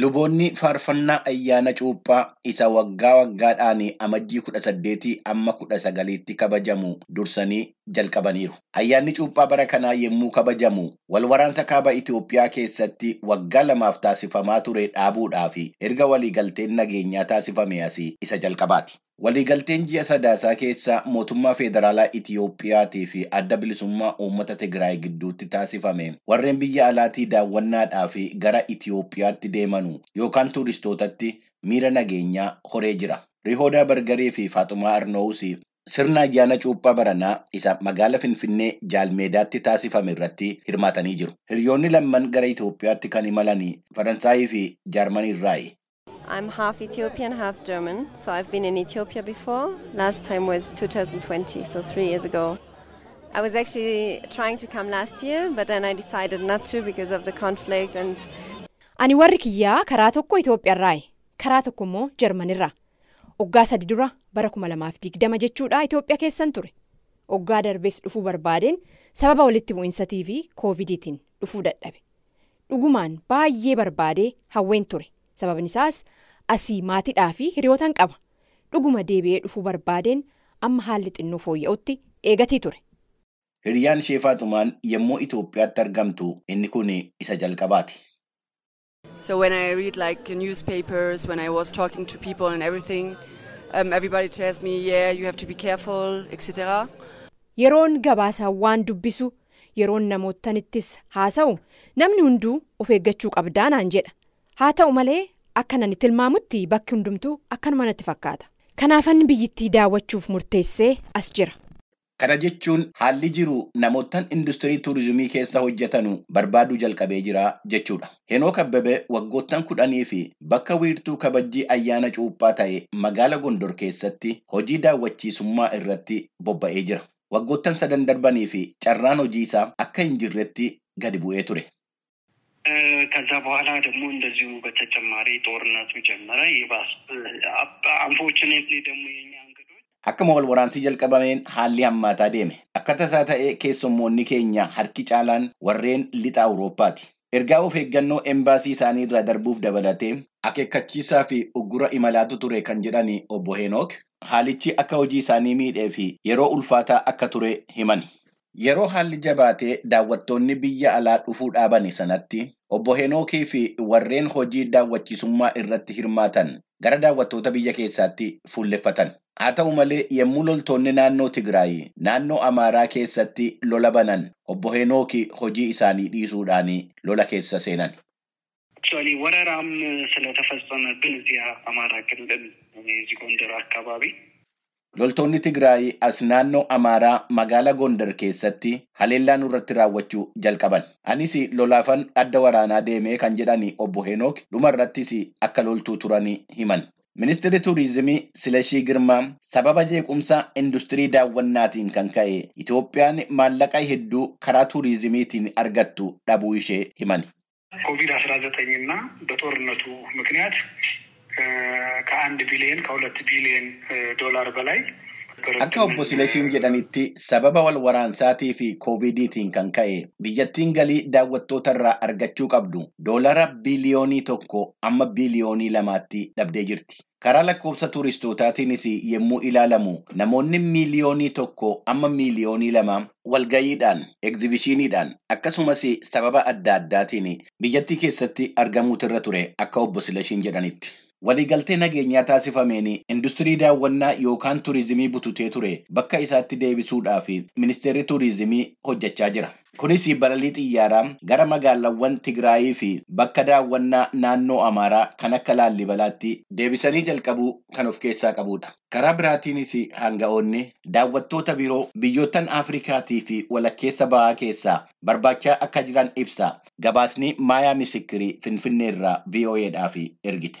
Luboonni faarfannaa ayyaana cuuphaa isa waggaa waggaadhaan amajjii kudha saddeetii amma kudha sagaliitti kabajamu dursanii jalqabaniiru. Ayyaanni cuuphaa bara kanaa yommuu kabajamu wal waraansa kaaba Itoophiyaa keessatti waggaa lamaaf taasifamaa ture dhaabuudhaaf erga waliigalteen nageenyaa taasifame asii isa jalqabaati. Waliigalteen ji'a sadaasaa keessa mootummaa federaalaa Itiyoophiyaatii fi adda bilisummaa uummata Tigraay gidduutti taasifame warreen biyya alaatii daawwannaadhaaf gara Itiyoophiyaatti deemanu yookaan tuuristootatti miira nageenyaa horee jira. Rihoodaa Bargarii fi Faaxumaa Arnoowus sirna ayyaana cuuphaa baranaa isa magaala Finfinnee Jaalmeedaatti taasifame irratti hirmaatanii jiru. Hiriyoonni lamman gara Itiyoophiyaatti kan imalan Faransaayii fi Jaarmanii irraayi. I'm half Ethiopian, half German. So I've been in Ethiopia before. Last time was 2020, so three years ago. I was actually trying to come last year, but then I decided not to because of the conflict and. Ani warri kiyyaa karaa tokko Itoophiyaarraayi. Karaa tokko immoo Jarmanirraa. Oggaa sadi dura bara kuma lamaaf digdama jechuudha Itoophiyaa keessan ture. Oggaa darbees dhufuu barbaadeen sababa walitti bu'insatii fi koovidiitiin dhufuu dadhabe. Dhugumaan baay'ee barbaadee hawween ture. Sababni isaas asii maatiidhaa fi hiriyootaan qaba. Dhuguma deebi'ee dhufuu barbaadeen amma haalli xinnoo fooyya'utti eegatii ture. Hiriyaan ishee Faaxumaan yommuu Itoophiyaatti argamtu inni kun isa jalqabaati. So when I read like newspapers, when I was talking to people and everything, um, everybody tells me, yeah, you have to be careful, etc. Yeroon gabaasaawwan dubbisu yeroon namootanittis haasa'u namni hunduu of eeggachuu qabdaa naan jedha. Haa ta'u malee akka nani tilmaamutti bakki hundumtuu akkanuma natti fakkaata. Kanaafan biyyittii daawwachuuf murteessee as jira. Kana jechuun haalli jiru namootaan industirii tuurizimii keessa hojjetanu barbaaduu jalqabee jira jechuudha. Henook Abbabee waggoottan kudhanii fi bakka wiirtuu kabajjii ayyaana cuuphaa ta'e magaala Gondor keessatti hojii daawwachiisummaa irratti bobba'ee jira. Waggoottan sadan darbanii fi carraan hojii isaa akka hin jirretti gadi bu'ee ture. ከዛ በኋላ ደግሞ እንደዚሁ በተጨማሪ ጦርነቱ ጀመረ። ይባስ አንፎርቹኔትሊ ደግሞ የኛ እንግዶች Akkuma wal waraansii jalqabameen haalli hammaataa deeme. Akka tasaa ta'ee keessummoonni keenya harki caalaan warreen lixa Awurooppaati. Ergaa of eeggannoo embaasii isaanii irraa darbuuf dabalatee akeekkachiisaa fi uggura imalaatu ture kan jedhani obbo Henook haalichi akka hojii isaanii miidhee fi yeroo ulfaataa akka ture himani. Yeroo haalli jabaatee daawwattoonni biyya alaa dhufuu dhaabani sanatti obbo Henookii fi warreen hojii daawwachiisummaa irratti hirmaatan gara daawwattoota biyya keessaatti fuulleffatan. Haa ta'u malee yommuu loltoonni naannoo Tigraay naannoo Amaaraa keessatti lola banan obbo Henookii hojii isaanii dhiisuudhaan lola keessa seenan. አክቹዋሊ ወረራም ስለተፈጸመብን እዚያ አማራ ክልል እዚህ ጎንደር አካባቢ Loltoonni Tigraay as naannoo Amaaraa magaala Gondar keessatti haleellaa nurratti raawwachuu jalqaban. Anis lolaafan adda waraanaa deemee kan jedhan obbo Henook dhumarrattis akka loltuu turanii himan. Ministeerri Turizimii Silashii Girmaa sababa jeequmsa industirii daawwannaatiin kan ka'e Itoophiyaan maallaqa hedduu karaa tuurizimiitiin argattu dhabuu ishee himan. ኮቪድ አስራ ዘጠኝ እና ከአንድ ቢሊዮን ከሁለት ቢሊዮን ዶላር በላይ Akka obbo Silashiin jedhanitti sababa wal waraansaatii fi koovidiitiin kan ka'e biyyattiin galii daawwattoota irraa argachuu qabdu doolara biiliyoonii tokko amma biiliyoonii lamaatti dhabdee jirti. Karaa lakkoofsa tuuristootaatiinis yommuu ilaalamu namoonni miiliyoonii tokko amma miiliyoonii lama walgayiidhaan, egzibishiniidhaan akkasumas sababa adda addaatiin biyyattii keessatti argamuutirra ture akka obbo Silashiin jedhanitti. Waliigaltee nageenyaa taasifameen industirii daawwannaa yookaan turizimii bututee ture bakka isaatti deebisuudhaaf ministeerri turizimii hojjechaa jira. Kunis balalii xiyyaaraa gara magaalaawwan Tigraayii fi bakka daawwannaa naannoo Amaaraa kan akka Laallibalaatti deebisanii jalqabuu kan of keessaa qabudha. Karaa biraatiinis hanga'oonni daawwattoota biroo biyyoottan Afrikaatii fi walakkeessa bahaa keessaa barbaachaa akka jiran ibsa. Gabaasni Maayaa Misikirii Finfinneerraa VOAdhaaf ergite.